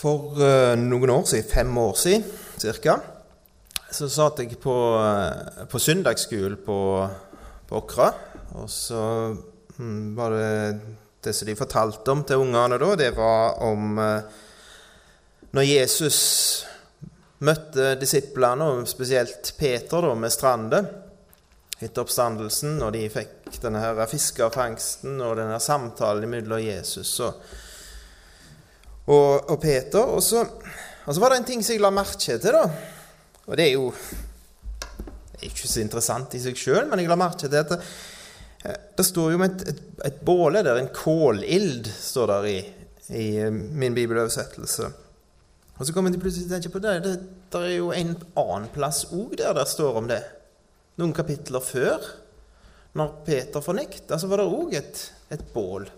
For uh, noen år siden, fem år siden ca., så satt jeg på, uh, på søndagsskolen på, på Åkra. Og så um, var det det som de fortalte om til ungene da, det var om uh, når Jesus møtte disiplene, og spesielt Peter da, med Strande etter oppstandelsen, og de fikk denne her fiskerfangsten og denne samtalen mellom Jesus og og, og Peter. Og så, og så, var det en ting som jeg la merke til, da. Og det er jo ikke så interessant i seg sjøl, men jeg la merke til at det, eh, det står jo om et, et, et båle der, en kålild, står der i, i eh, min bibeløversettelse. Og så kommer de plutselig til å tenke på det. Det, det er jo en annen plass òg der det står om det. Noen kapitler før, når Peter fornekta, så var det òg et, et bål.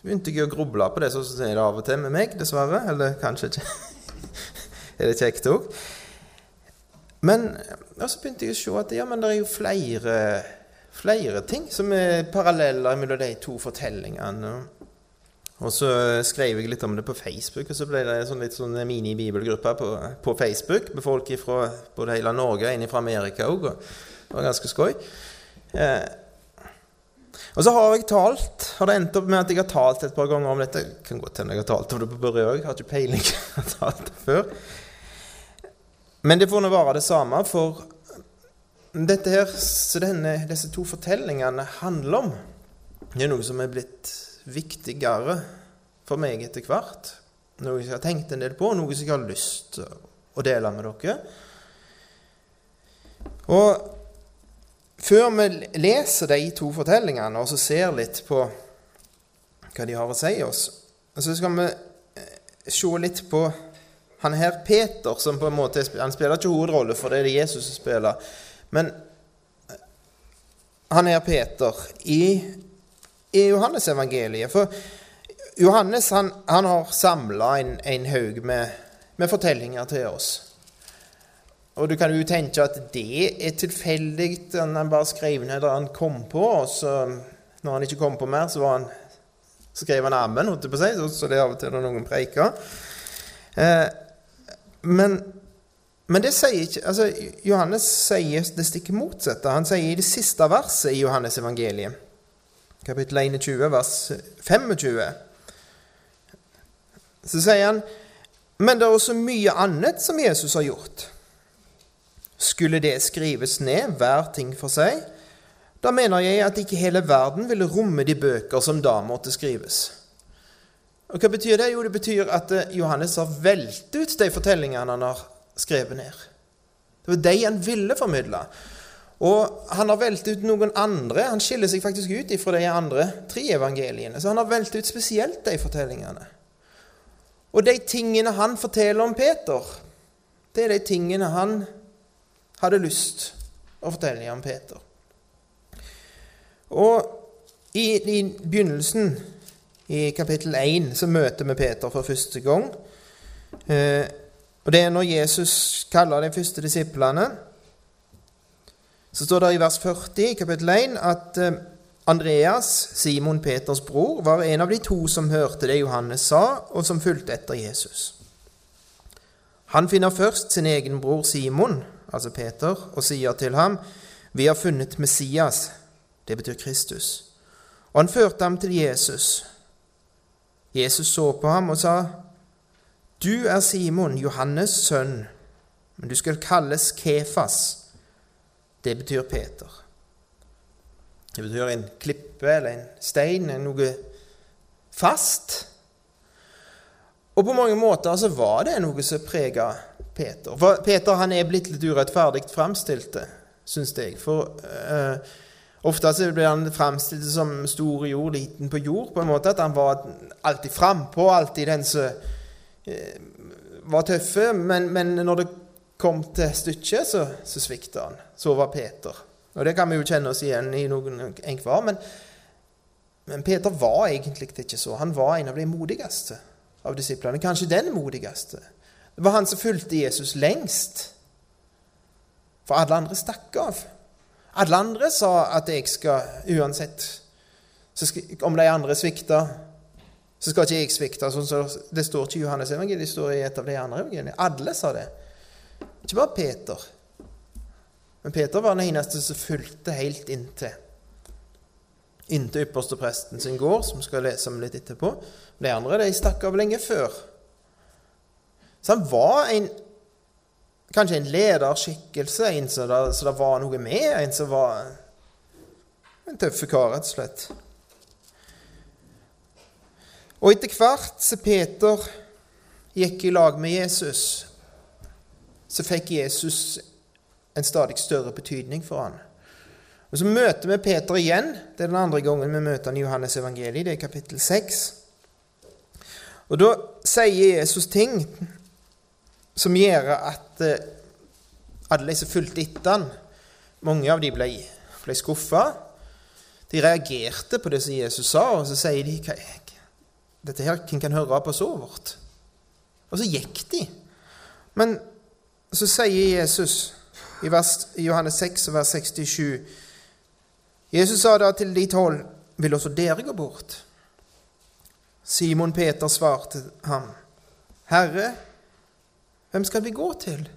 Så begynte jeg å gruble på det, som er det av og til med meg, dessverre. Eller kanskje ikke. er det kjekt òg? Men så begynte jeg å se at ja, men det er jo flere, flere ting som er paralleller mellom de to fortellingene. Og så skrev jeg litt om det på Facebook, og så ble det en sånn litt sånn mini-bibelgruppe på, på, Facebook med folk fra både hele Norge og en fra Amerika òg. Det var ganske skøy. Eh, og så har jeg talt, har det endt opp med at jeg har talt et par ganger om dette. Det kan godt hende jeg har talt om det på Børre òg, har ikke peiling. jeg talt før. Men det får nå være det samme, for dette her, så disse to fortellingene handler om, det er noe som er blitt viktigere for meg etter hvert. Noe jeg har tenkt en del på, noe som jeg har lyst til å dele med dere. Og før vi leser de to fortellingene og så ser litt på hva de har å si oss, så skal vi eh, se litt på han her Peter, som på en måte Han spiller ikke hovedrolle, for det er det Jesus som spiller. Men eh, han her Peter i, i Johannes-evangeliet For Johannes han, han har samla en, en haug med, med fortellinger til oss. Og du kan jo tenke at det er tilfeldig at han bare skrev ned det han kom på, og så når han ikke kom på mer, så, han, så skrev han ammen, holdt jeg på å si, så det er av og til noen preiker. Eh, men, men, det sier ikke altså, Johannes sier det stikker motsatte. Han sier i det siste verset i Johannes evangeliet, kapittel 21, vers 25, så sier han Men det er også mye annet som Jesus har gjort skulle det skrives ned, hver ting for seg, da mener jeg at ikke hele verden ville romme de bøker som da måtte skrives. Og Hva betyr det? Jo, det betyr at eh, Johannes har velt ut de fortellingene han har skrevet ned. Det var de han ville formidle. Og han har velt ut noen andre. Han skiller seg faktisk ut fra de andre tre evangeliene. Så han har velt ut spesielt de fortellingene. Og de tingene han forteller om Peter, det er de tingene han hadde lyst å fortelle om Peter. Og i, i begynnelsen, i kapittel 1, så møter vi Peter for første gang. Eh, og Det er når Jesus kaller de første disiplene. Så står det i vers 40 i kapittel 1 at eh, Andreas, Simon Peters bror, var en av de to som hørte det Johannes sa, og som fulgte etter Jesus. Han finner først sin egen bror Simon altså Peter, og sier til ham, 'Vi har funnet Messias', det betyr Kristus. Og han førte ham til Jesus. Jesus så på ham og sa, 'Du er Simon, Johannes' sønn, men du skal kalles Kefas.' Det betyr Peter. Det betyr en klippe eller en stein, noe fast. Og på mange måter så var det noe som prega Peter. For Peter han er blitt litt urettferdig framstilt, syns jeg. For uh, ofte så blir han framstilt som stor jord, liten på jord, på en måte. At han var alltid frampå, alltid den som uh, var tøffe. Men, men, når det kom til stykket, så, så svikta han. Så var Peter. Og det kan vi jo kjenne oss igjen i noen enhver. Men, men Peter var egentlig ikke så. Han var en av de modigste av disiplene. Kanskje den modigste. Det var han som fulgte Jesus lengst. For alle andre stakk av. Alle andre sa at jeg skal uansett skal, Om de andre svikta, så skal ikke jeg svikte. Sånn så det står ikke i Johannes evangeliet, det står i et av de andre evangeliene. Alle sa det. Ikke bare Peter. Men Peter var den eneste som fulgte helt inntil. Inntil ypperstepresten sin gård, som vi skal lese om litt etterpå. De andre de stakk av lenge før. Så han var en, kanskje en lederskikkelse, en som det, det var noe med, en som var en tøff kar, rett og slett. Og etter hvert som Peter gikk i lag med Jesus, så fikk Jesus en stadig større betydning for han. Og Så møter vi Peter igjen. Det er den andre gangen vi møter han i Johannes evangeliet. Det er kapittel 6. Og Da sier Jesus ting som gjør at eh, alle som fulgte etter han, mange av de ble, ble skuffa. De reagerte på det som Jesus sa, og så sier de dette her, Hvem kan høre på så vårt? Og så gikk de. Men så sier Jesus i, vers, Johannes 6, vers 67 Jesus sa da til de tolv, vil også dere gå bort? Simon Peter svarte ham, Herre, hvem skal vi gå til?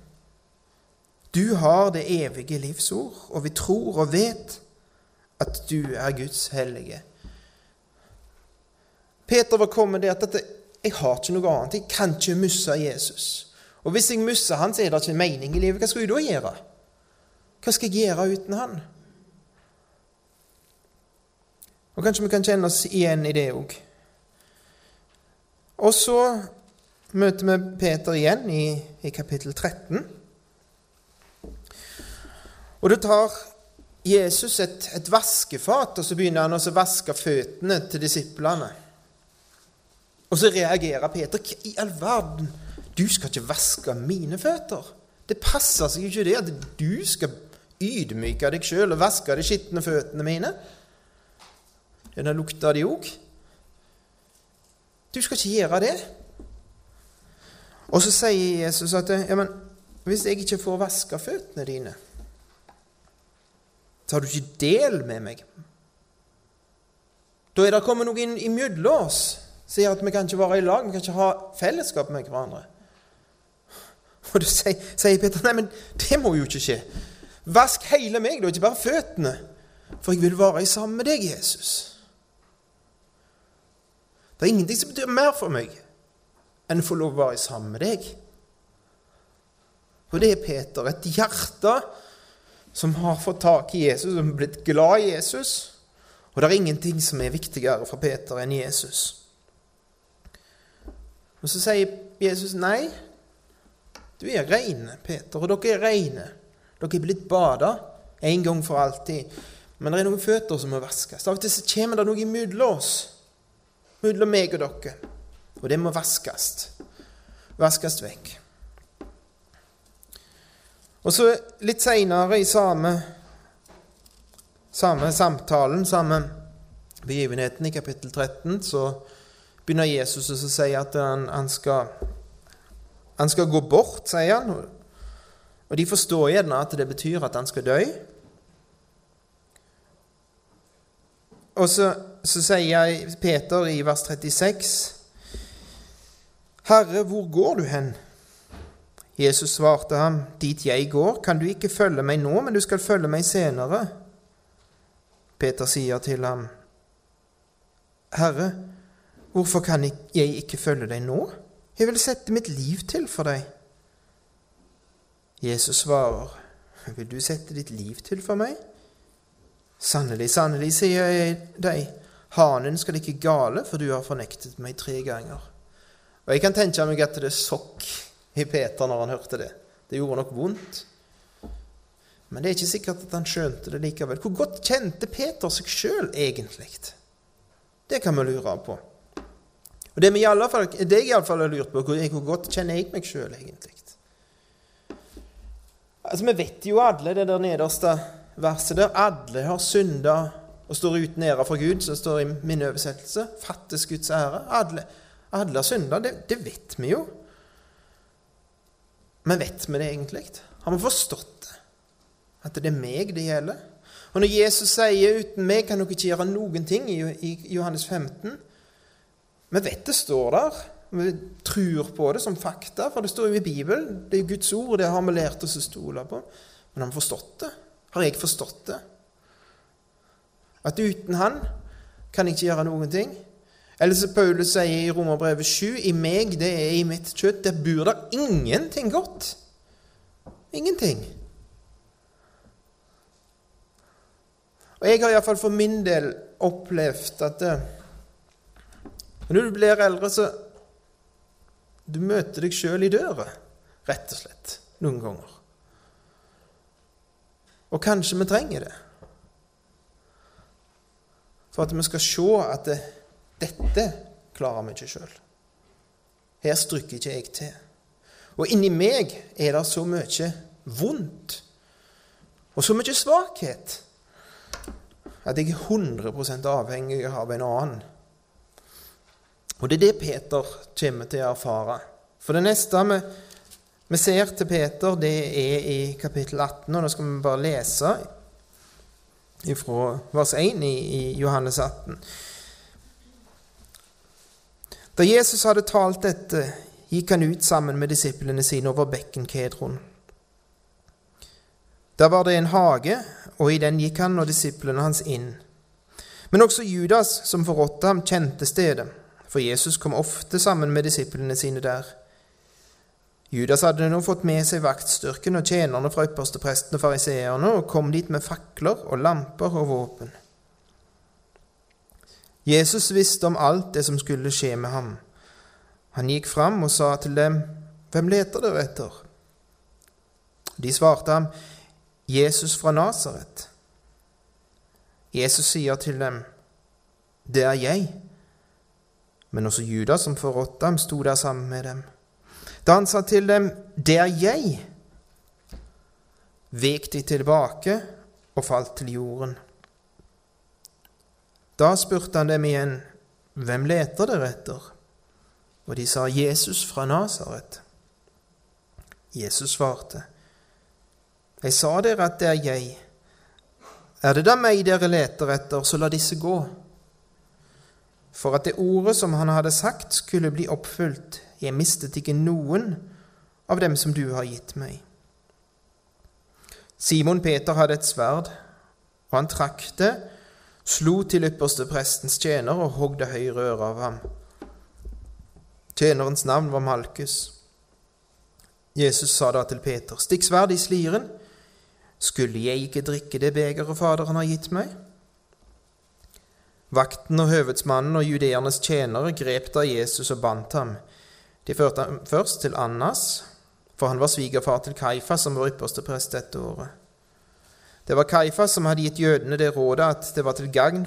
Du har det evige livsord, og vi tror og vet at du er Guds hellige. Peter var kommet der at jeg har ikke noe annet. Jeg kan ikke miste Jesus. Og hvis jeg mister han, så er det ikke mening i livet. Hva skal jeg da gjøre? Hva skal jeg gjøre uten han? Og Kanskje vi kan kjenne oss igjen i det òg. Og så møter vi Peter igjen i, i kapittel 13. Og da tar Jesus et, et vaskefat, og så begynner han å vaske føttene til disiplene. Og så reagerer Peter. Hva i all verden? Du skal ikke vaske mine føtter. Det passer seg ikke det at du skal ydmyke deg sjøl og vaske de skitne føttene mine. Denne lukta de òg. Du skal ikke gjøre det. Og så sier Jesus at ja, men, hvis jeg ikke får vaske føttene dine, så har du ikke del med meg. Da er det kommet noe inn imellom oss som at vi kan ikke være i lag, vi kan ikke ha fellesskap med hverandre. Og da sier, sier Peter nei, men det må jo ikke skje. Vask hele meg, da, ikke bare føttene. For jeg vil være sammen med deg, Jesus. Det er ingenting som betyr mer for meg enn å få lov å være sammen med deg. Og det er Peter, et hjerte som har fått tak i Jesus, som har blitt glad i Jesus. Og det er ingenting som er viktigere for Peter enn Jesus. Og så sier Jesus nei, du er rein, Peter, og dere er reine. Dere er blitt bada en gang for alltid. Men det er noen føtter som må vaskes. Av og til så kommer det noe imellom oss, mellom meg og dere. Og det må vaskes. Vaskes vekk. Og så litt seinere i samme, samme samtalen, samme begivenheten i kapittel 13, så begynner Jesus å si at han, han skal han skal gå bort, sier han. Og de forstår gjerne at det betyr at han skal dø. Og så, så sier Peter i vers 36.: Herre, hvor går du hen? Jesus svarte ham, Dit jeg går, kan du ikke følge meg nå, men du skal følge meg senere. Peter sier til ham, Herre, hvorfor kan jeg ikke følge deg nå? Jeg vil sette mitt liv til for deg. Jesus svarer, Vil du sette ditt liv til for meg? Sannelig, sannelig, sier jeg deg, hanen skal ikke gale, for du har fornektet meg tre ganger. Og Jeg kan tenke meg at det sokk i Peter når han hørte det. Det gjorde nok vondt. Men det er ikke sikkert at han skjønte det likevel. Hvor godt kjente Peter seg sjøl egentlig? Det kan vi lure på. Og Det, i alle fall, det jeg iallfall har lurt på, er hvor godt kjenner jeg meg sjøl egentlig? Altså, Vi vet jo alle det der nederste verset der. Alle har synda og står uten ære for Gud, som står i min oversettelse. Fattes Guds ære. Alle, alle synda. Det, det vet vi jo. Men vet vi det egentlig? Har vi forstått det? At det er meg det gjelder? Og når Jesus sier 'uten meg kan dere ikke gjøre noen ting' i Johannes 15, Vi vet det står der. Vi tror på det som fakta, for det står jo i Bibelen. Det er Guds ord, det har vi lært oss å stole på. Men har vi forstått det? Har jeg forstått det? At uten Han kan jeg ikke gjøre noen ting? Eller som Paulus sier i Romerbrevet 7.: I meg, det er i mitt kjøtt, det bor der ingenting godt. Ingenting. Og jeg har iallfall for min del opplevd at det, når du blir eldre, så du møter deg sjøl i døra, rett og slett, noen ganger. Og kanskje vi trenger det. For at vi skal se at det, dette klarer vi ikke sjøl. Her strykker ikke jeg til. Og inni meg er det så mye vondt og så mye svakhet at jeg er 100% avhengig av en annen. Og det er det Peter kommer til å erfare. For det neste vi, vi ser til Peter, det er i kapittel 18, og nå skal vi bare lese fra vers 1 i, i Johannes 18. Da Jesus hadde talt dette, gikk han ut sammen med disiplene sine over bekken Kedron. Der var det en hage, og i den gikk han og disiplene hans inn. Men også Judas, som forrådte ham, kjente stedet, for Jesus kom ofte sammen med disiplene sine der. Judas hadde nå fått med seg vaktstyrken og tjenerne fra ypperstepresten og fariseerne, og kom dit med fakler og lamper og våpen. Jesus visste om alt det som skulle skje med ham. Han gikk fram og sa til dem, Hvem leter dere etter? De svarte ham, Jesus fra Nasaret. Jesus sier til dem, Det er jeg. Men også Judas, som forrådte ham, sto der sammen med dem. Da han sa til dem, Det er jeg, vek de tilbake og falt til jorden. Da spurte han dem igjen, Hvem leter dere etter? Og de sa, Jesus fra Nasaret. Jesus svarte, jeg sa dere at det er jeg. Er det da meg dere leter etter, så la disse gå. For at det ordet som han hadde sagt, skulle bli oppfylt. Jeg mistet ikke noen av dem som du har gitt meg. Simon Peter hadde et sverd, og han trakk det, slo til ypperste prestens tjener og hogg det høyre øret av ham. Tjenerens navn var Malkus. Jesus sa da til Peter, stikk sverdet i sliren. Skulle jeg ikke drikke det begeret Faderen har gitt meg? Vakten og høvedsmannen og judeernes tjenere grep da Jesus og bandt ham. De førte ham først til Annas, for han var svigerfar til Kaifas, som var ypperste prest dette året. Det var Kaifas som hadde gitt jødene det rådet at det var til gagn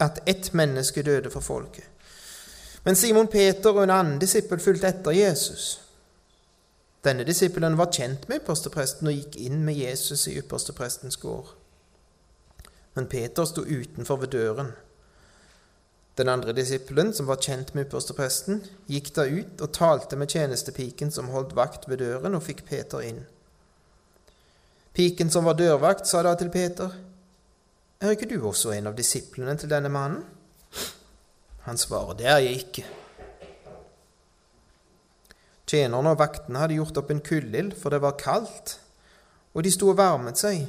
at ett menneske døde for folket. Men Simon Peter og en annen disippel fulgte etter Jesus. Denne disippelen var kjent med ypperstepresten og gikk inn med Jesus i yppersteprestens gård. Men Peter sto utenfor ved døren. Den andre disippelen, som var kjent med ypperstepresten, gikk da ut og talte med tjenestepiken som holdt vakt ved døren, og fikk Peter inn. Piken som var dørvakt, sa da til Peter, Er ikke du også en av disiplene til denne mannen? Han svarer, Det er jeg ikke. Tjenerne og vaktene hadde gjort opp en kuldild, for det var kaldt, og de sto og varmet seg.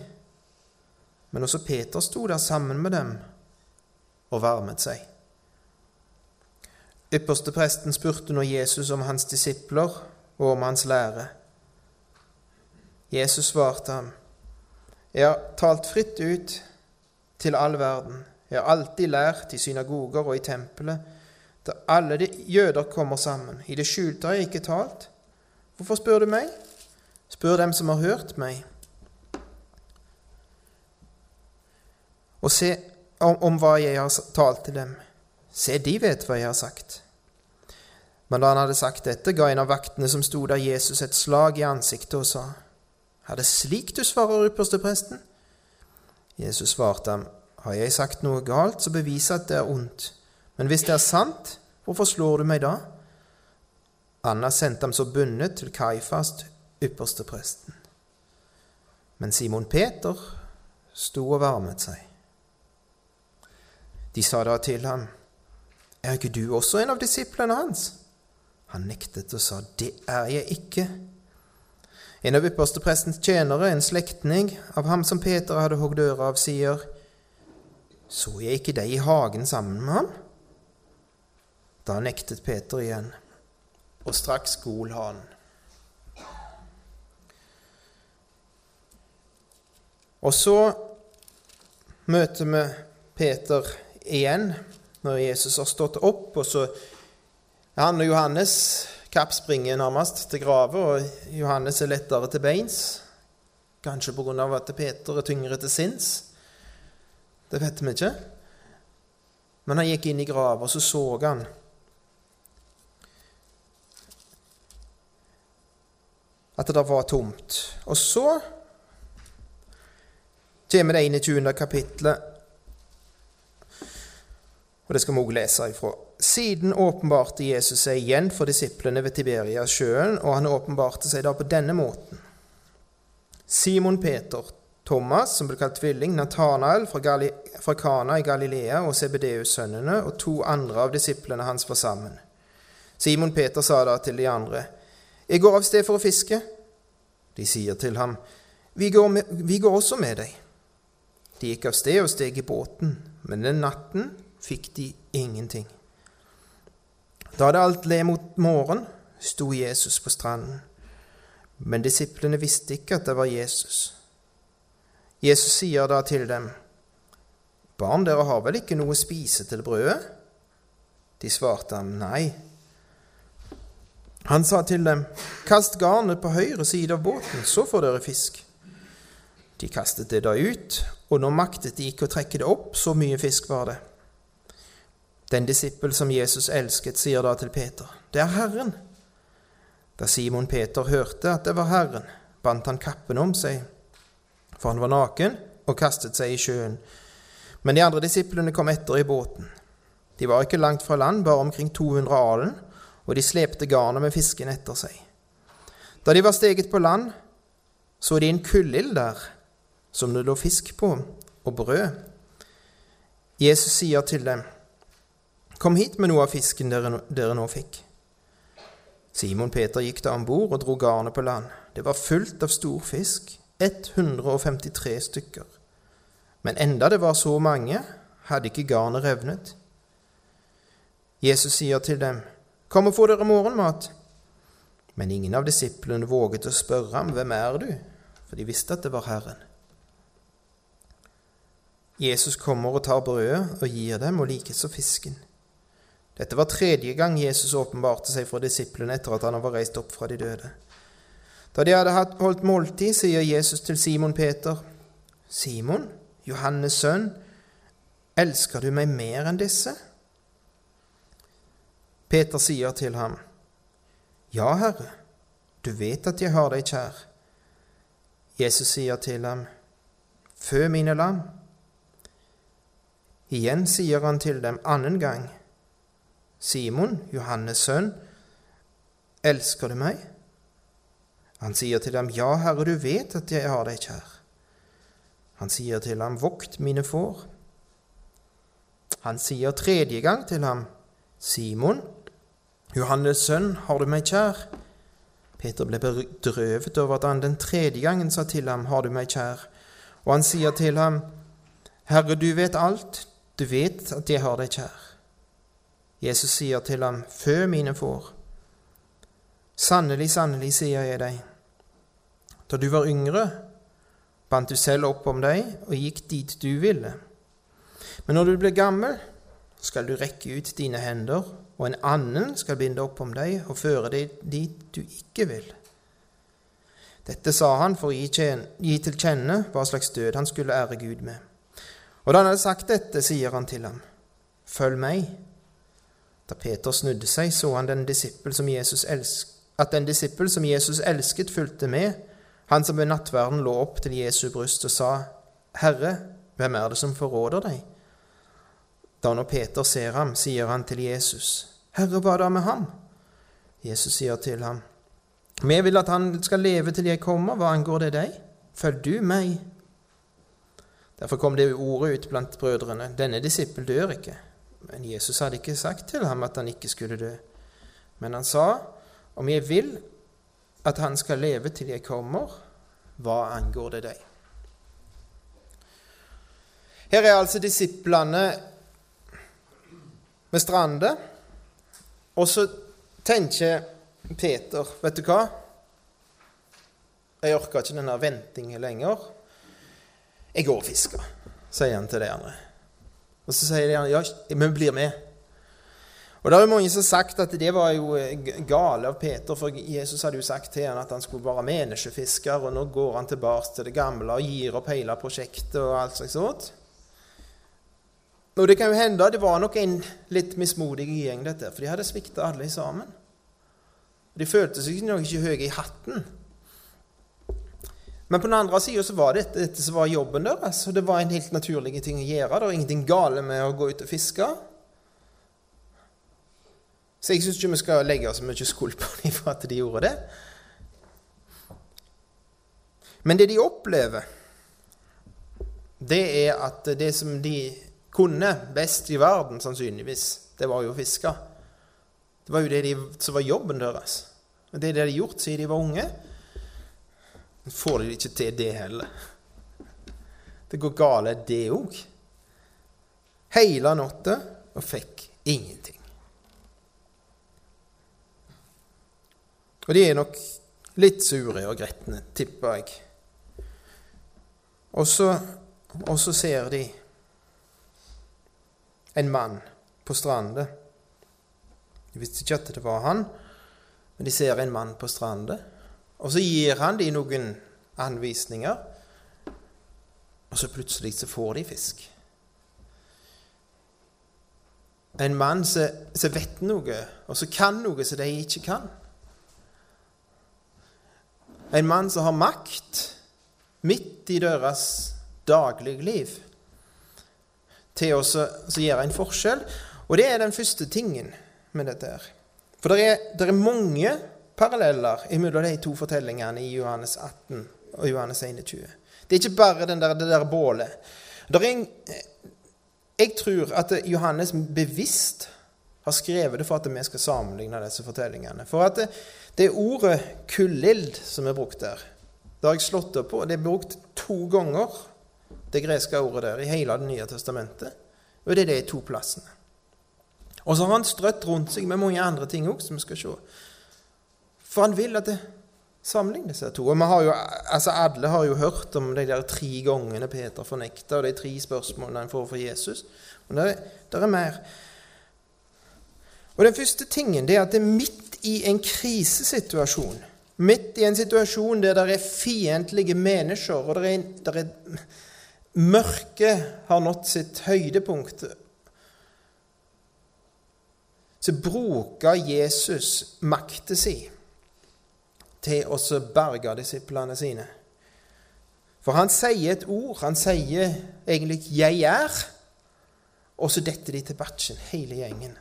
Men også Peter sto der sammen med dem og varmet seg. Ypperste presten spurte nå Jesus om hans disipler og om hans lære. Jesus svarte ham, Jeg har talt fritt ut til all verden. Jeg har alltid lært i synagoger og i tempelet da alle de jøder kommer sammen. I det skjulte har jeg ikke talt. Hvorfor spør du meg? Spør dem som har hørt meg. Og se om, om hva jeg har talt til dem. Se, de vet hva jeg har sagt. Men da han hadde sagt dette, ga en av vaktene som sto der Jesus, et slag i ansiktet og sa, Er det slik du svarer ypperstepresten? Jesus svarte ham, Har jeg sagt noe galt, så bevis at det er ondt. Men hvis det er sant, hvorfor slår du meg da? Anna sendte ham så bundet til Kaifast, ypperstepresten. Men Simon Peter sto og varmet seg. De sa da til ham, Er ikke du også en av disiplene hans? Han nektet og sa, Det er jeg ikke. En av yppersteprestens tjenere, en slektning av ham som Peter hadde hogd øret av, sier, Så jeg ikke deg i hagen sammen med ham? Da nektet Peter igjen, og straks gol han. Og så møter vi Peter igjen når Jesus har stått opp, og så han og Johannes kappspringer nærmest til grave, og Johannes er lettere til beins. Kanskje pga. at Peter er tyngre til sinns. Det vet vi ikke. Men han gikk inn i grava, og så så han at det var tomt. Og så kommer det 21. kapittelet, og det skal vi også lese ifra. Siden åpenbarte Jesus seg igjen for disiplene ved Tiberias-sjøen, og han åpenbarte seg da på denne måten. Simon Peter, Thomas, som ble kalt tvilling, Nathanael fra, Gali fra Kana i Galilea og Sebedeus-sønnene og to andre av disiplene hans var sammen. Simon Peter sa da til de andre, Jeg går av sted for å fiske. De sier til ham, Vi går, med, vi går også med deg. De gikk av sted og steg i båten, men den natten fikk de ingenting. Da det alt le mot morgen, sto Jesus på stranden. Men disiplene visste ikke at det var Jesus. Jesus sier da til dem, Barn, dere har vel ikke noe å spise til brødet? De svarte ham, Nei. Han sa til dem, Kast garnet på høyre side av båten, så får dere fisk. De kastet det da ut, og nå maktet de ikke å trekke det opp, så mye fisk var det. Den disippel som Jesus elsket, sier da til Peter, Det er Herren. Da Simon Peter hørte at det var Herren, bandt han kappen om seg, for han var naken, og kastet seg i sjøen. Men de andre disiplene kom etter i båten. De var ikke langt fra land, bare omkring 200 alen, og de slepte garnet med fisken etter seg. Da de var steget på land, så de en kullild der som det lå fisk på, og brød. Jesus sier til dem, Kom hit med noe av fisken dere, dere nå fikk. Simon Peter gikk da om bord og dro garnet på land. Det var fullt av stor fisk, 153 stykker. Men enda det var så mange, hadde ikke garnet revnet. Jesus sier til dem, Kom og få dere morgenmat. Men ingen av disiplene våget å spørre ham, Hvem er du? For de visste at det var Herren. Jesus kommer og tar brødet og gir dem, og likeså fisken. Dette var tredje gang Jesus åpenbarte seg for disiplene etter at han var reist opp fra de døde. Da de hadde holdt måltid, sier Jesus til Simon Peter, Simon, Johannes' sønn, elsker du meg mer enn disse? Peter sier til ham, Ja, Herre, du vet at jeg har deg kjær. Jesus sier til ham, Fø mine lam. Igjen sier han til dem annen gang, Simon, Johannes' sønn, elsker du meg? Han sier til dem, Ja, Herre, du vet at jeg har deg kjær. Han sier til ham, Vokt mine får. Han sier tredje gang til ham, Simon, Johannes' sønn, har du meg kjær? Peter ble bedrøvet over at han den tredje gangen sa til ham, Har du meg kjær? Og han sier til ham, Herre, du vet alt, du vet at jeg har deg kjær. Jesus sier til ham, Fø mine får. Sannelig, sannelig, sier jeg deg, da du var yngre, bandt du selv opp om deg og gikk dit du ville. Men når du blir gammel, skal du rekke ut dine hender, og en annen skal binde opp om deg og føre deg dit du ikke vil. Dette sa han for å gi til kjenne hva slags død han skulle ære Gud med. Og da han hadde sagt dette, sier han til ham, Følg meg. Da Peter snudde seg, så han den at den disippel som Jesus elsket, fulgte med, han som ved nattverden lå opp til Jesu bryst og sa, Herre, hvem er det som forråder deg? Da når Peter ser ham, sier han til Jesus, Herre, hva da med ham? Jesus sier til ham, Vi vil at han skal leve til jeg kommer, hva angår det deg? Følg du meg. Derfor kom det ordet ut blant brødrene. Denne disippel dør ikke, Men Jesus hadde ikke sagt til ham at han ikke skulle dø. Men han sa, om jeg vil at han skal leve til jeg kommer, hva angår det deg? Her er altså disiplene med Strande, og så tenker Peter, vet du hva? Jeg orker ikke denne ventingen lenger. Jeg går og fisker, sier han til de andre. Og så sier de ja, vi blir med. Og det er jo mange som har sagt at det var jo eh, gale av Peter, for Jesus hadde jo sagt til han at han skulle være menneskefisker, og nå går han tilbake til det gamle og gir opp hele prosjektet og alt slags sånt. Og det kan jo hende det var nok en litt mismodig gjeng, dette, for de hadde svikta alle sammen. De følte seg nok ikke høye i hatten. Men på den andre sida så var det dette, som var jobben deres, og det var en helt naturlig ting å gjøre. Det var ingenting gale med å gå ut og fiske. Så jeg syns ikke vi skal legge oss mye skuld på dem for at de gjorde det. Men det de opplever, det er at det som de kunne best i verden, sannsynligvis, det var jo å fiske. Det var jo det de, som var jobben deres. Og det er det de har gjort siden de var unge. Men får de ikke til det heller. Det går gale, det òg. Hele natta og fikk ingenting. Og de er nok litt sure og gretne, tipper jeg. Og så, og så ser de en mann på stranda. De visste ikke at det var han, men de ser en mann på stranda. Og så gir han dem noen anvisninger, og så plutselig så får de fisk. En mann som vet noe, og som kan noe som de ikke kan. En mann som har makt midt i deres dagligliv til å gjøre en forskjell. Og det er den første tingen med dette her. For det er, det er mange paralleller mellom de to fortellingene i Johannes 18 og Johannes 21. Det er ikke bare der, det der bålet. En, jeg tror at Johannes bevisst har skrevet det for at vi skal sammenligne disse fortellingene. For at det, det ordet 'kullild' som er brukt der, det har jeg slått opp på. Det er brukt to ganger, det greske ordet der, i hele Det nye testamentet. Og det er de to plassene. Og så har han strøtt rundt seg med mange andre ting òg, som vi skal se. For han vil at det sammenligner disse to. Og har jo, altså Alle har jo hørt om de der tre gangene Peter fornekta, og de tre spørsmålene han får fra Jesus. Men det, det er mer. Og Den første tingen det er at det er midt i en krisesituasjon, midt i en situasjon der det er fiendtlige mennesker, og der er, der er mørket har nådd sitt høydepunkt, så bruker Jesus makta si til å berge disiplene sine. For han sier et ord. Han sier egentlig 'jeg er', og så detter de til batchen, hele gjengen.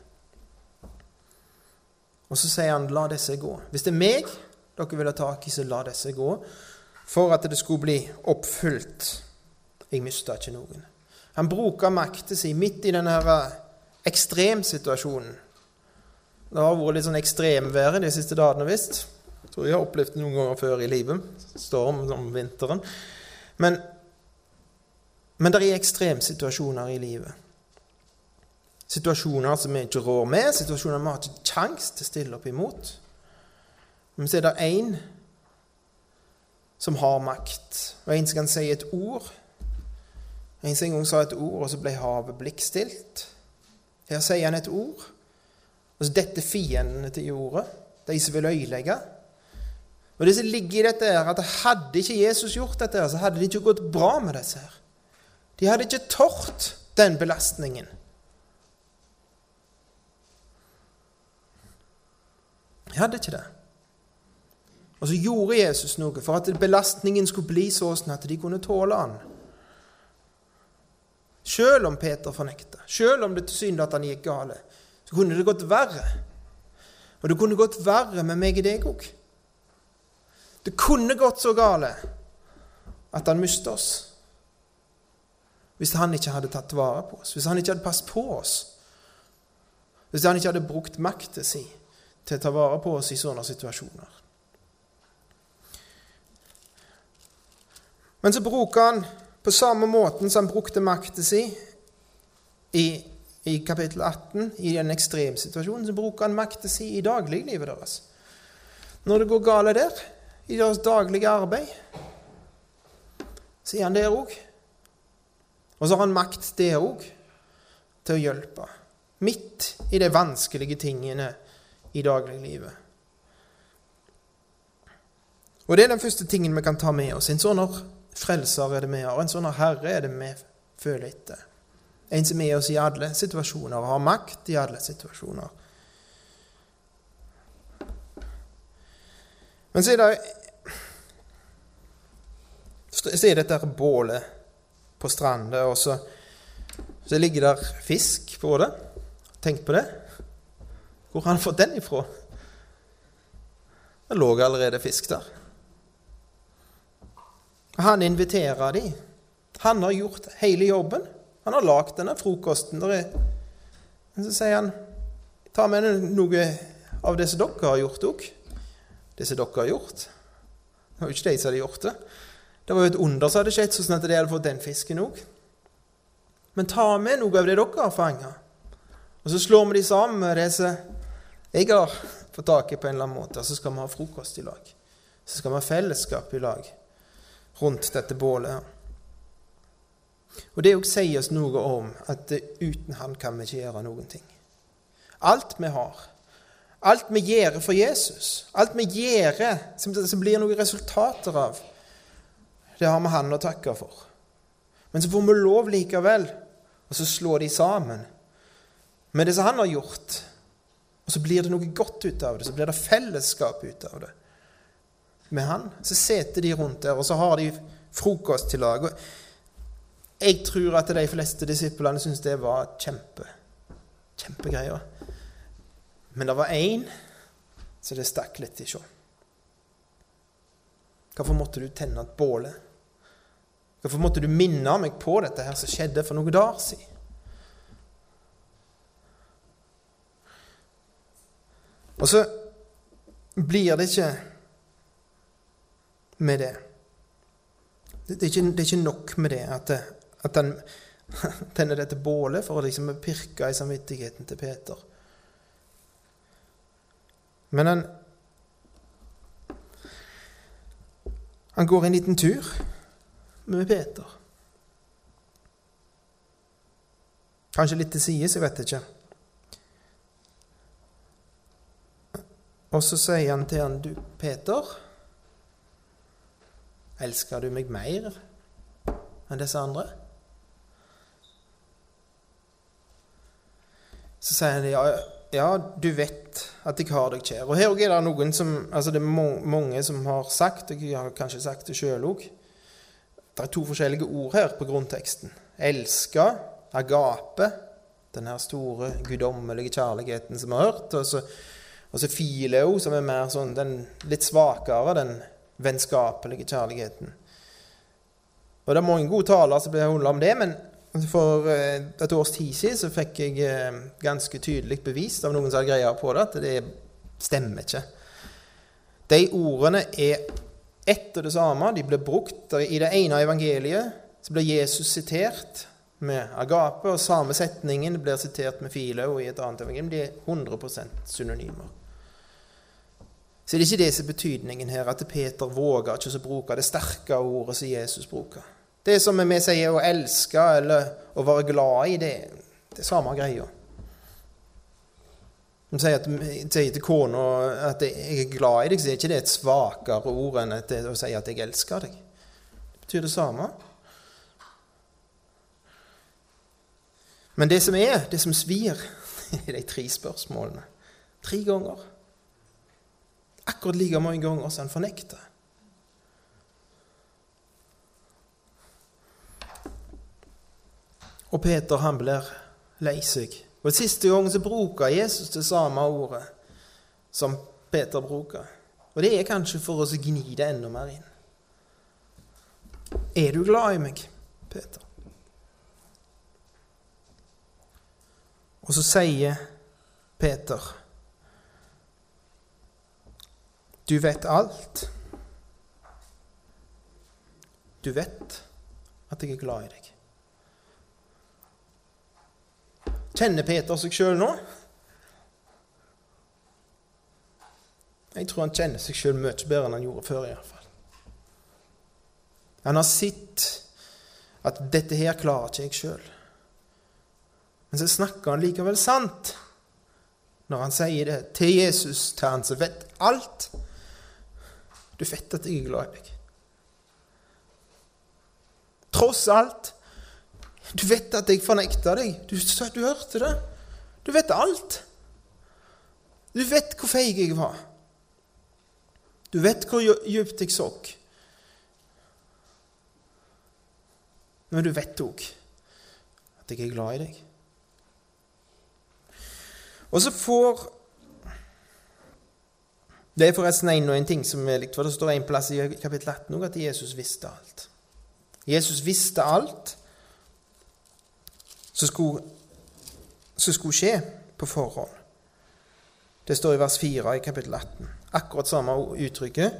Og så sier han, 'La disse gå'. Hvis det er meg dere vil ha tak i, så la disse gå. For at det skulle bli oppfylt. Jeg mista ikke noen. Han bruker makten sin midt i denne eh, ekstremsituasjonen. Det har vært litt sånn ekstremvær de siste dagene, visst. Tror jeg har opplevd det noen ganger før i livet. Storm om vinteren. Men, men det er ekstremsituasjoner i livet. Situasjoner som vi ikke rår med, situasjoner vi har ikke kjangs til å stille opp imot. Men så er det én som har makt, og en som kan si et ord. En som en gang sa et ord, og så ble havet blikkstilt. Her sier han et ord, og så detter fiendene til jordet, de som vil øyelegge. Og det som ligger i dette, er at hadde ikke Jesus gjort dette, så hadde det ikke gått bra med disse her. De hadde ikke tort den belastningen. De hadde ikke det. Og så gjorde Jesus noe for at belastningen skulle bli sånn at de kunne tåle han. Selv om Peter fornekta, selv om det tilsynelatende gikk gale, så kunne det gått verre. Og det kunne gått verre med meg og deg òg. Det kunne gått så gale at han mistet oss. Hvis han ikke hadde tatt vare på oss, hvis han ikke hadde passet på oss. hvis han ikke hadde brukt makten sin til å ta vare på oss i sånne situasjoner. Men så bruker han på samme måten som han brukte makten sin i, i, kapittel 18, i den ekstremsituasjonen, så bruker han makten sin i dagliglivet deres. Når det går galt der, i deres daglige arbeid, så er han der òg. Og så har han makt der òg til å hjelpe. Midt i de vanskelige tingene i dagliglivet. Og det er den første tingen vi kan ta med oss. En sånn frelser er det vi har. En sånn herre er det vi føler etter. En som er oss i alle situasjoner og har makt i alle situasjoner. Men så er det Så dette bålet på stranda, og så, så ligger der fisk på det. Tenk på det. Hvor har han fått den ifra? Det lå allerede fisk der. Han inviterer dem. Han har gjort hele jobben. Han har lagd denne frokosten. Men så sier han ta med noe av det som dere har gjort òg. Det som dere har gjort. Det var jo ikke de som hadde gjort det. Det var jo et under som hadde skjedd, sånn at de hadde fått den fisken òg. Men ta med noe av det dere har fanga. Og så slår vi de sammen med det som jeg har fått tak i på en eller annen måte. Og så skal vi ha frokost i lag. Så skal vi ha fellesskap i lag rundt dette bålet. her. Og Det òg sier oss noe om at uten Han kan vi ikke gjøre noen ting. Alt vi har, alt vi gjør for Jesus, alt vi gjør som, det blir noen resultater av, det har vi Han å takke for. Men så får vi lov likevel og så slår de sammen med det som Han har gjort. Og så blir det noe godt ut av det. Så blir det fellesskap ut av det med han. Så sitter de rundt der, og så har de frokost til lag. Jeg tror at de fleste disiplene syntes det var kjempe, kjempegreier. Men det var én så det stakk litt i sjå. Hvorfor måtte du tenne et båle? Hvorfor måtte du minne meg på dette her som skjedde for noen dager siden? Og så blir det ikke med det. Det er ikke, det er ikke nok med det at, at han tenner dette bålet for å liksom pirke i samvittigheten til Peter. Men han Han går en liten tur med Peter. Kanskje litt til sides, jeg vet ikke. Og så sier han til han, du, Peter Elsker du meg mer enn disse andre? Så sier han ja, ja, du vet at jeg har deg kjær. Og her er det noen som, altså det er mange som har sagt, og jeg har kanskje sagt det sjøl òg Det er to forskjellige ord her på grunnteksten. Elska, agape, den her store guddommelige kjærligheten som vi har hørt. Og så, og så fileo, som er mer sånn den litt svakere, den vennskapelige kjærligheten. Og Det er mange gode taler som blir holdt om det, men for eh, et års tid siden så fikk jeg eh, ganske tydelig bevist av noen som hadde greia på det, at det stemmer ikke. De ordene er ett og det samme. De blir brukt i det ene evangeliet. Så blir Jesus sitert med agape, og samme setningen blir sitert med file, og i et annet evangelium. De er 100% synonymer så det er ikke det som er betydningen her, at Peter våger ikke å bruke det sterke ordet som Jesus bruker. Det som vi sier å elske eller å være glad i, det, det er samme greia. De sier, sier til kona at 'jeg er glad i deg', så er ikke det et svakere ord enn å si at 'jeg elsker deg'. Det betyr det samme. Men det som er, det som svir, er de tre spørsmålene. Tre ganger akkurat like mange ganger som han fornekter. Og Peter han blir lei seg. Og Siste gang så bruker Jesus det samme ordet som Peter bruker. Og det er kanskje for å gni det enda mer inn. Er du glad i meg, Peter? Og så sier Peter. Du vet alt. Du vet at jeg er glad i deg. Kjenner Peter seg sjøl nå? Jeg tror han kjenner seg sjøl mye bedre enn han gjorde før. i hvert fall. Han har sett at 'dette her klarer ikke jeg sjøl'. Men så snakker han likevel sant når han sier det til Jesus, til han som vet alt. Du vet at jeg er glad i deg. Tross alt. Du vet at jeg fornekta deg. Du, du hørte det. Du vet alt. Du vet hvor feig jeg var. Du vet hvor djupt jeg sokk. Men du vet òg at jeg er glad i deg. Og så får Det er forresten en og en ting som er likt, for det står en plass i kapittel 18 at Jesus visste alt. Jesus visste alt som skulle, som skulle skje på forhånd. Det står i vers 4 i kapittel 18. Akkurat samme uttrykket.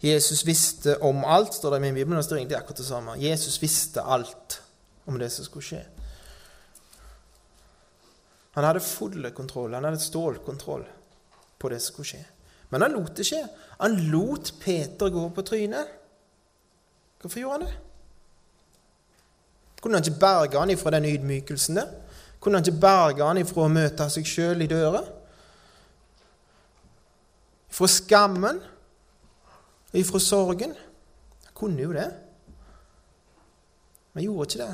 Jesus visste om alt, står det i min bibel. Det står egentlig akkurat det samme. Jesus visste alt om det som skulle skje. Han hadde full kontroll, han hadde stålkontroll på det som skulle skje. Men han lot det skje. Han lot Peter gå på trynet. Hvorfor gjorde han det? Kunne han ikke berge han ifra den ydmykelsen der? Kunne han ikke berge han ifra å møte seg sjøl i døra? Fra skammen? Ifra sorgen? Han kunne jo det. Men gjorde ikke det.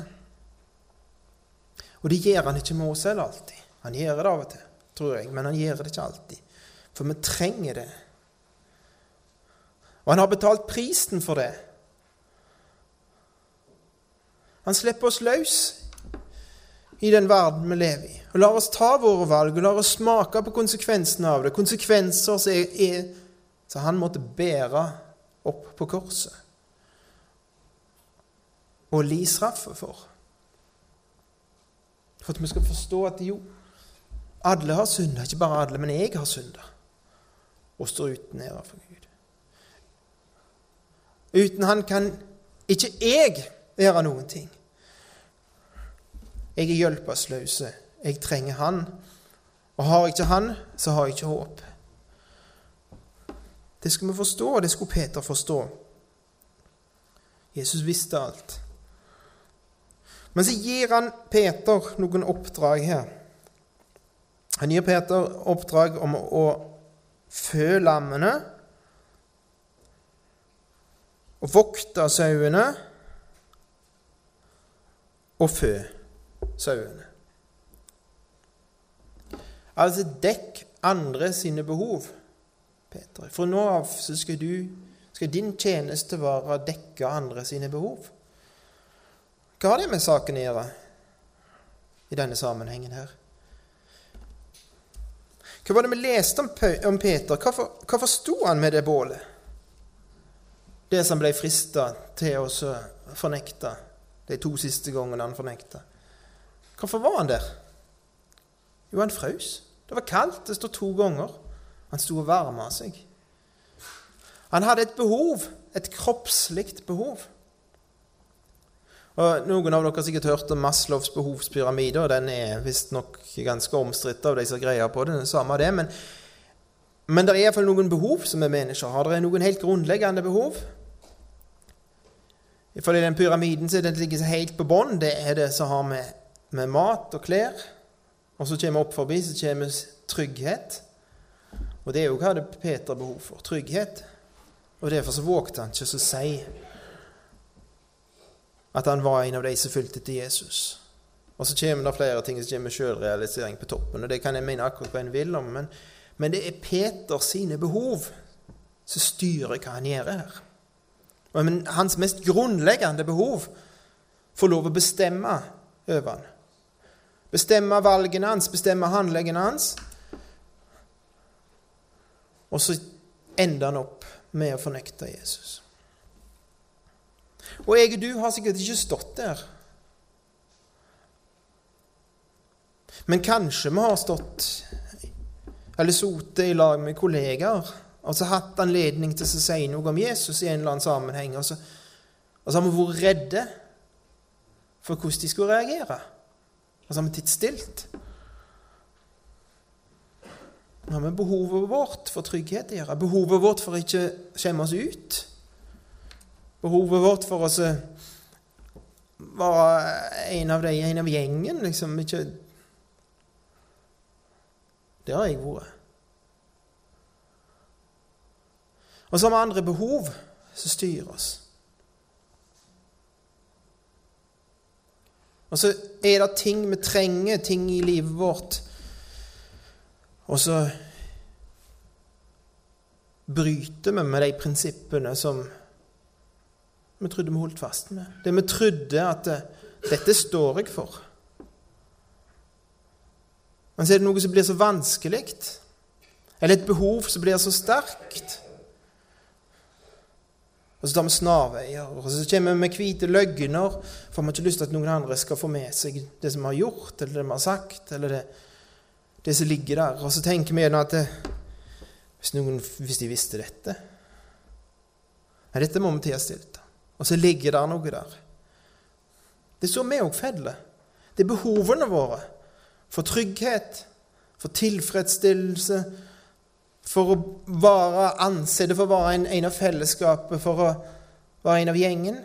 Og det gjør han ikke med oss heller alltid. Han gjør det av og til, tror jeg, men han gjør det ikke alltid. For vi trenger det. Og han har betalt prisen for det. Han slipper oss løs i den verden vi lever i. Og lar oss ta våre valg og lar oss smake på konsekvensene av det. Konsekvenser som, er, er, som han måtte bære opp på korset. Og li straffe for. For at vi skal forstå at jo, alle har synda. Ikke bare alle, men jeg har synda. Og står uten ære for Gud. Uten Han kan ikke jeg gjøre noen ting. Jeg er hjelpeløs. Jeg trenger Han. Og har jeg ikke Han, så har jeg ikke håp. Det skal vi forstå, og det skulle Peter forstå. Jesus visste alt. Men så gir han Peter noen oppdrag her. Han gir Peter oppdrag om å fø lammene og vokte sauene og fø sauene. Altså dekk andre sine behov, Peter. Fra nå av så skal, du, skal din tjeneste være å dekke andre sine behov. Hva har det med saken å gjøre i denne sammenhengen her? Hva var det vi leste om Peter? Hva, for, hva forsto han med det bålet? Det som ble frista til å fornekte de to siste gangene han fornekta. Hvorfor var han der? Jo, han frøs. Det var kaldt. Det står to ganger. Han sto og varma seg. Han hadde et behov, et kroppslig behov. Og Noen av dere har sikkert hørt om Maslows behovspyramide, og den er visstnok ganske omstridt av de som greier på det. Samme det, men, men det er iallfall noen behov som vi mennesker har. Det er noen helt grunnleggende behov. Ifølge den pyramiden er den ligger helt på bånn. Det er det som har med med mat og klær. Og så kommer opp forbi, så kommer trygghet. Og det er jo hva hadde Peter behov for. Trygghet. Og derfor så vågte han ikke å si at han var en av de som fulgte til Jesus. Og så kommer det flere ting som kommer selvrealisering på toppen. Og det kan jeg mene akkurat hva en vil om, men, men det er Peters sine behov som styrer hva han gjør her. Men hans mest grunnleggende behov får lov å bestemme over han. Bestemme valgene hans, bestemme handlingene hans. Og så ender han opp med å fornekte Jesus. Og jeg og du har sikkert ikke stått der. Men kanskje vi har stått eller sittet i lag med kollegaer og så hatt anledning til å si noe om Jesus i en eller annen sammenheng, og så, og så har vi vært redde for hvordan de skulle reagere. Og så har vi titt stilt. Nå har vi behovet vårt for trygghet å gjøre. Behovet vårt for å ikke skjemme oss ut. Behovet vårt for å være en av de, en av gjengen, liksom. Ikke Det har jeg vært. Og så har vi andre behov som styrer oss. Og så er det ting vi trenger, ting i livet vårt, og så bryter vi med de prinsippene som vi trodde vi holdt fast med. Det vi trodde at det, dette står jeg for. Men så er det noe som blir så vanskelig, eller et behov som blir så sterkt. Og så tar vi snarveier, og så kommer vi med hvite løgner, for vi har ikke lyst til at noen andre skal få med seg det som vi har gjort, eller det vi har sagt, eller det, det som ligger der. Og så tenker vi gjerne at det, hvis, noen, hvis de visste dette Nei, dette må vi til å stille. Og så ligger det noe der. Det er så vi òg feller. Det er behovene våre for trygghet, for tilfredsstillelse, for å være anse for å være en, en, av fellesskapet, for å være en av gjengen,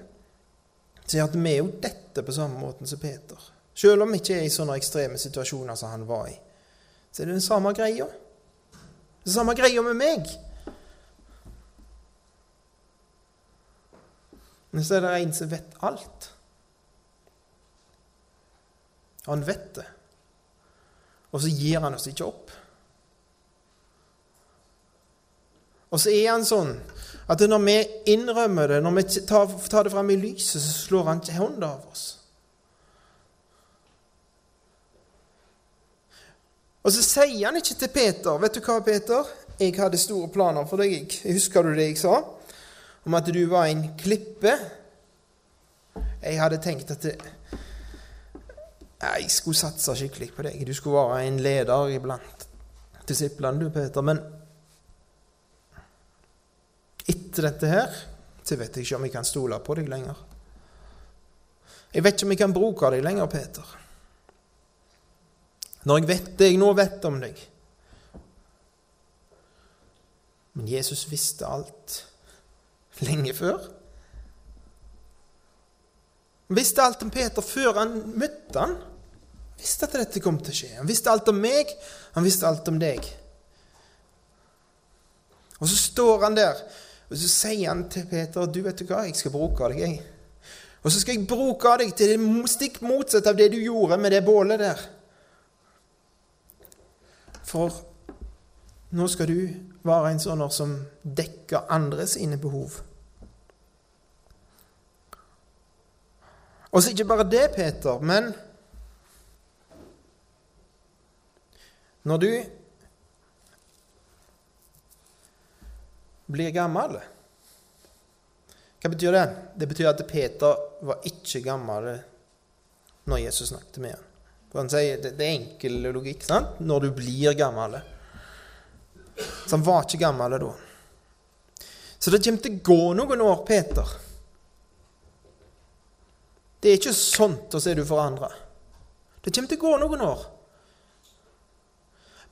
så at vi er jo dette på samme måten som Peter. Selv om vi ikke er i sånne ekstreme situasjoner som han var i, så er det den samme greia. Den samme greia med meg. Men så er det en som vet alt. Han vet det. Og så gir han oss ikke opp. Og så er han sånn at når vi innrømmer det, når vi tar, tar det fram i lyset, så slår han ikke hånda av oss. Og så sier han ikke til Peter Vet du hva, Peter? Jeg hadde store planer for deg. Jeg husker du det jeg sa? Om at du var en klippe. Jeg hadde tenkt at det, jeg skulle satse skikkelig på deg. Du skulle være en leder iblant disiplene, du, Peter. Men etter dette her, så vet jeg ikke om jeg kan stole på deg lenger. Jeg vet ikke om jeg kan bruke deg lenger, Peter. Når jeg vet det jeg nå vet om deg. Men Jesus visste alt lenge før. Han visste alt om Peter før han møtte han. Han visste at dette kom til å skje. Han visste alt om meg, han visste alt om deg. Og så står han der og så sier han til Peter du vet du hva, jeg skal bruke deg. jeg. Og så skal jeg bruke deg til det stikk motsatte av det du gjorde med det bålet der. For nå skal du være en sånn som dekker andre sine behov. Og så ikke bare det, Peter, men når du blir gammel. Hva betyr det? Det betyr at Peter var ikke gammel når Jesus snakket med ham. Han sier, det, er enkel logikk. sant? Når du blir gammel. Så han var ikke gammel da. Så det kommer til å gå noen år, Peter. Det er ikke sånt å se du forandra. Det kommer til å gå noen år.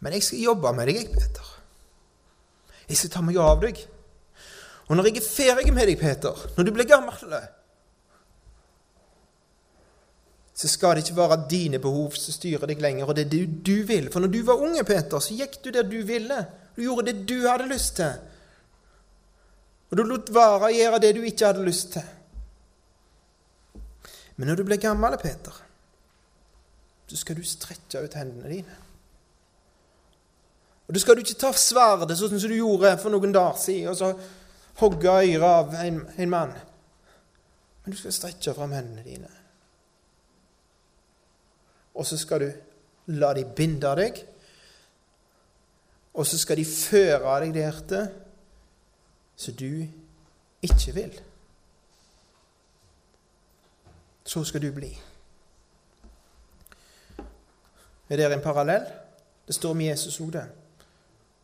Men jeg skal jobbe med deg, Peter. Jeg skal ta meg av deg. Og når jeg er ferdig med deg, Peter, når du blir gammel så skal det ikke være dine behov som styrer deg lenger, og det er det du vil. For når du var unge, Peter, så gikk du der du ville. Du gjorde det du hadde lyst til. Og du lot være å gjøre det du ikke hadde lyst til. Men når du blir gammel, Peter, så skal du strekke ut hendene dine. Og du skal ikke ta sverdet sånn som du gjorde for noen dager siden, og så hogge øret av en, en mann. Men du skal strekke fram hendene dine. Og så skal du la de binde deg. Og så skal de føre deg der til som du ikke vil. Så skal du bli. Er det en parallell? Det står om Jesus òg, det.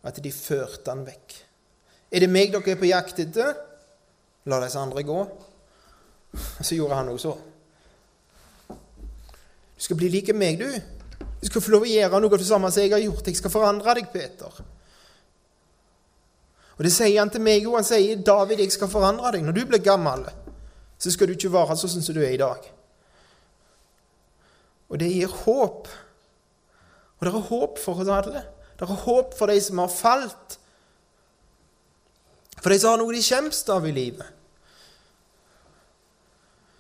At de førte han vekk. Er det meg dere er på jakt etter? La disse andre gå. Så gjorde han også. Du skal bli like meg, du. Du skal få lov å gjøre noe av det samme som jeg har gjort. Jeg skal forandre deg, Peter. Og Det sier han til meg òg. Han sier, 'David, jeg skal forandre deg.' Når du blir gammel, så skal du ikke være sånn som du er i dag. Og det gir håp. Og det er håp for oss alle. Det er håp for de som har falt. For de som har noe de skjemmes av i livet.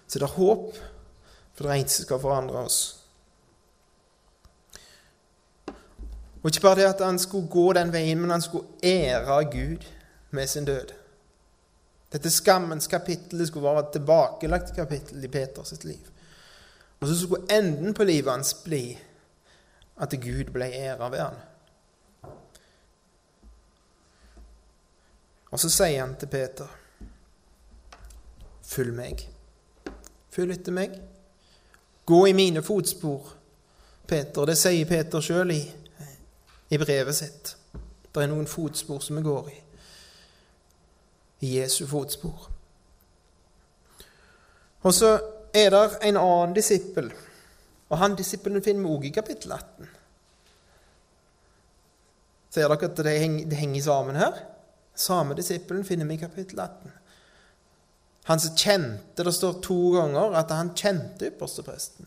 Så det er håp for det eneste som skal forandre oss. Og ikke bare det at han skulle gå den veien, men han skulle ære Gud med sin død. Dette skammens kapittel skulle være et tilbakelagt kapittel i Peters liv. Og så skulle enden på livet hans bli at Gud ble æra ved han. Og så sier han til Peter, 'Følg meg. Følg etter meg. Gå i mine fotspor.' Peter, Det sier Peter sjøl i, i brevet sitt. Det er noen fotspor som vi går i. I Jesu fotspor. Og så er det en annen disippel, og han disippelen finner vi også i kapittel 18. Ser dere at det henger, det henger sammen her? Samme disippelen finner vi i kapittel 18. Han som kjente Det står to ganger at han kjente ypperstepresten.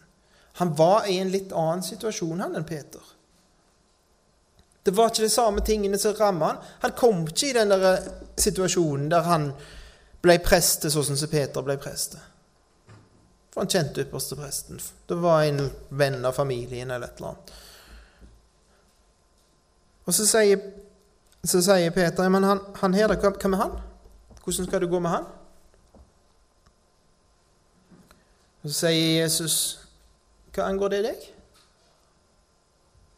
Han var i en litt annen situasjon han enn Peter. Det var ikke de samme tingene som ramma han. Han kom ikke i den der situasjonen der han ble preste sånn som Peter ble preste. For han kjente ypperstepresten. Det var en venn av familien eller et eller annet. Og så sier, så sier Peter men han, han her, hva, med han? Hvordan skal det gå med han? Så sier Jesus, hva angår det deg?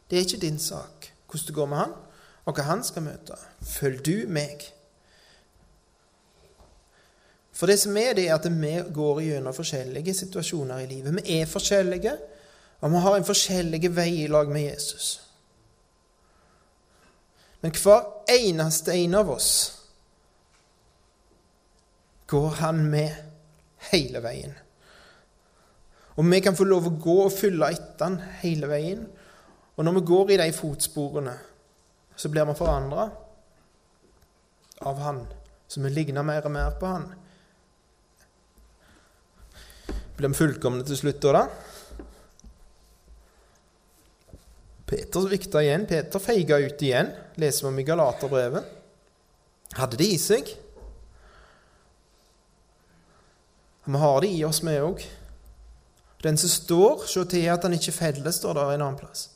Det er ikke din sak hvordan det går med han, og hva han skal møte. Følg du meg. For det som er, det er at vi går gjennom forskjellige situasjoner i livet. Vi er forskjellige, og vi har en forskjellig vei i lag med Jesus. Men hver eneste en av oss går han med hele veien. Og vi kan få lov å gå og følge etter han hele veien. Og når vi går i de fotsporene, så blir vi forandra av han. Så vi ligner mer og mer på han. Blir vi fullkomne til slutt da? Peter svikta igjen. Peter feiga ut igjen, leser vi om i Galaterbrevet. Hadde det i seg. Vi har det i oss, vi òg. Den som står, se til at han ikke feller, står der en annen plass.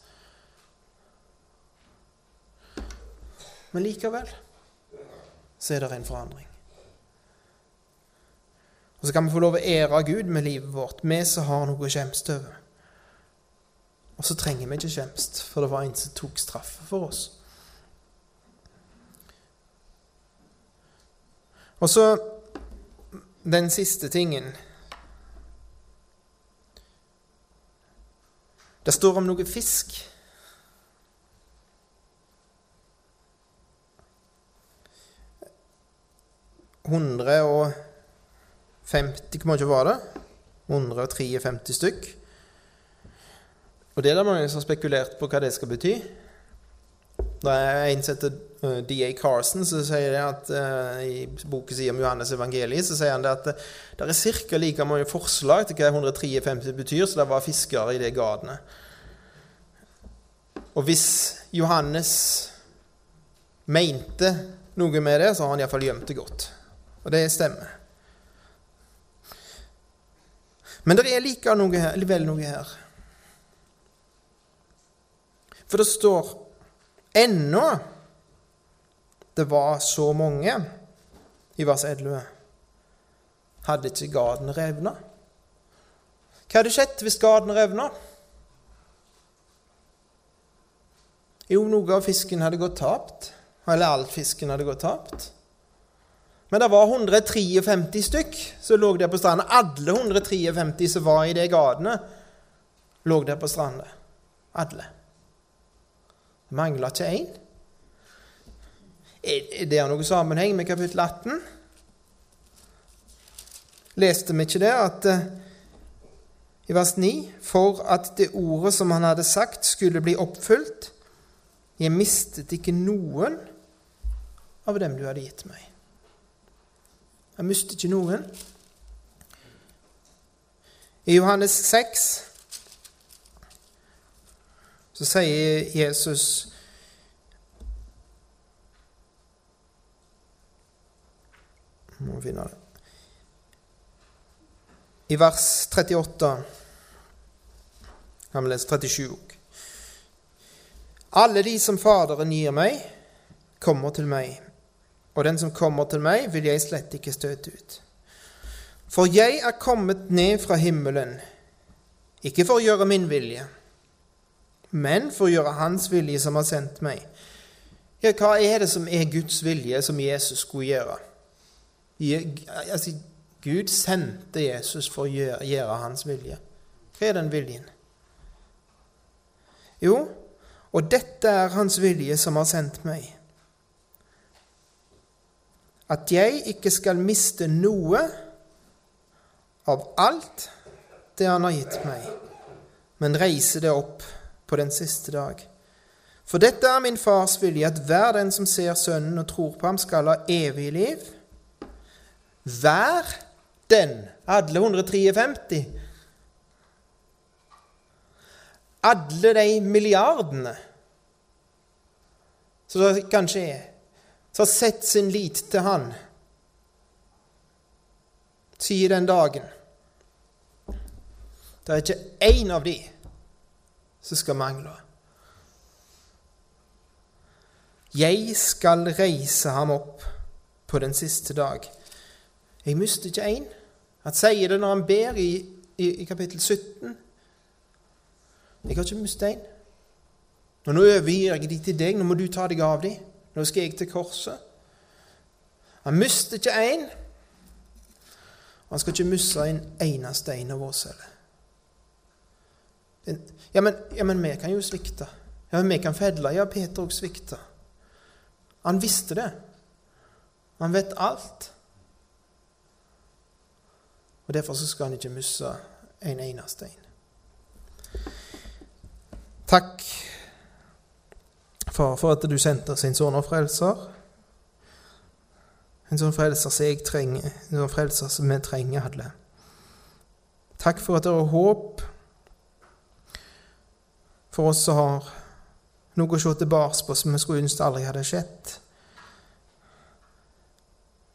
Men likevel så er det en forandring. Og så kan vi få lov å ære Gud med livet vårt, vi som har noe å skjemmes over. Og så trenger vi ikke skjemst, for det var en som tok straffe for oss. Og så den siste tingen Det står om noe fisk. Hundre og 50, hvor mye var det? 153 stykk. Og det er det mange som har spekulert på hva det skal bety. Er som heter uh, eh, D.A. Carson som sier det at uh, i boken sin om Johannes evangeliet så sier han det at uh, det er ca. like mange forslag til hva 153 betyr, så det var fiskere i det gadene. Og hvis Johannes mente noe med det, så har han iallfall gjemt det godt. Og det stemmer. Men det er likevel noe her. For det står ennå det var så mange i vers 11, hadde ikke gaden revna. Hva hadde skjedd hvis gaden revna? Jo, noe av fisken hadde gått tapt. Eller all fisken hadde gått tapt. Men det var 153 stykk som lå der på stranda. Alle 153 som var i de gatene, lå der på stranda. Alle. Mangla ikke én. Er det noe sammenheng med kapittel 18? Leste vi ikke det at eh, i vers 9 For at det ordet som han hadde sagt, skulle bli oppfylt Jeg mistet ikke noen av dem du hadde gitt meg. Jeg mistet ikke noen. I Johannes 6 så sier Jesus Må finne det. I vers 38 kan vi lese 37 òg. Alle de som Faderen gir meg, kommer til meg, og den som kommer til meg, vil jeg slett ikke støte ut. For jeg er kommet ned fra himmelen, ikke for å gjøre min vilje, men for å gjøre Hans vilje som har sendt meg. Ja, hva er det som er Guds vilje, som Jesus skulle gjøre? Altså, Gud sendte Jesus for å gjøre, gjøre hans vilje. Hva er den viljen? Jo, og dette er hans vilje som har sendt meg. At jeg ikke skal miste noe av alt det han har gitt meg, men reise det opp på den siste dag. For dette er min fars vilje, at hver den som ser Sønnen og tror på ham, skal ha evig liv. Hver den, alle 153 alle de milliardene. Som kanskje er, som har sett sin lit til Han, sier den dagen. Det er ikke én av de som skal mangle. Jeg skal reise ham opp på den siste dag. Jeg mister ikke én. Han sier det når han ber i, i, i kapittel 17. Jeg har ikke mistet. Og nå overgir jeg de til deg. Nå må du ta deg av de. Nå skal jeg til korset. Han mister ikke en. Han skal ikke miste en eneste en av oss heller. Ja men, ja, men vi kan jo svikte. Ja, men vi kan fedle. Ja, Peter òg svikta. Han visste det. Han vet alt. Og Derfor så skal han ikke miste en eneste en. Takk, Far, for at du sendte sin sønn og frelser. En sånn frelser som jeg trenger, en sånn frelser som vi trenger alle. Takk for at det er håp for oss som har noe å se tilbake på som vi skulle ønske aldri hadde skjedd.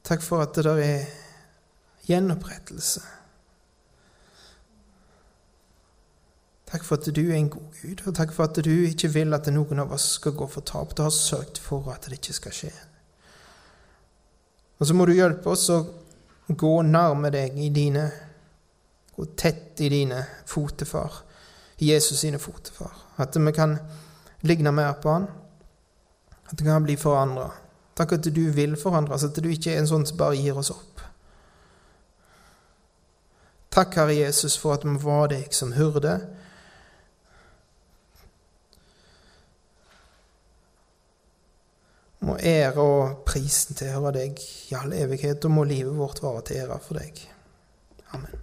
Takk for at det der er gjenopprettelse. Takk for at du er en god Gud, og takk for at du ikke vil at noen av oss skal gå fortapt. Du har sørget for at det ikke skal skje. Og så må du hjelpe oss å gå nærme deg i dine Gå tett i dine fotefar, i Jesus sine fotefar. At vi kan ligne mer på han. At vi kan bli forandra. Takk at du vil forandre oss, at du ikke er en sånn som bare gir oss opp. Takk, Herre Jesus, for at vi var deg som hyrde må ære og prisen tilhøre deg i all evighet, og må livet vårt være til ære for deg. Amen.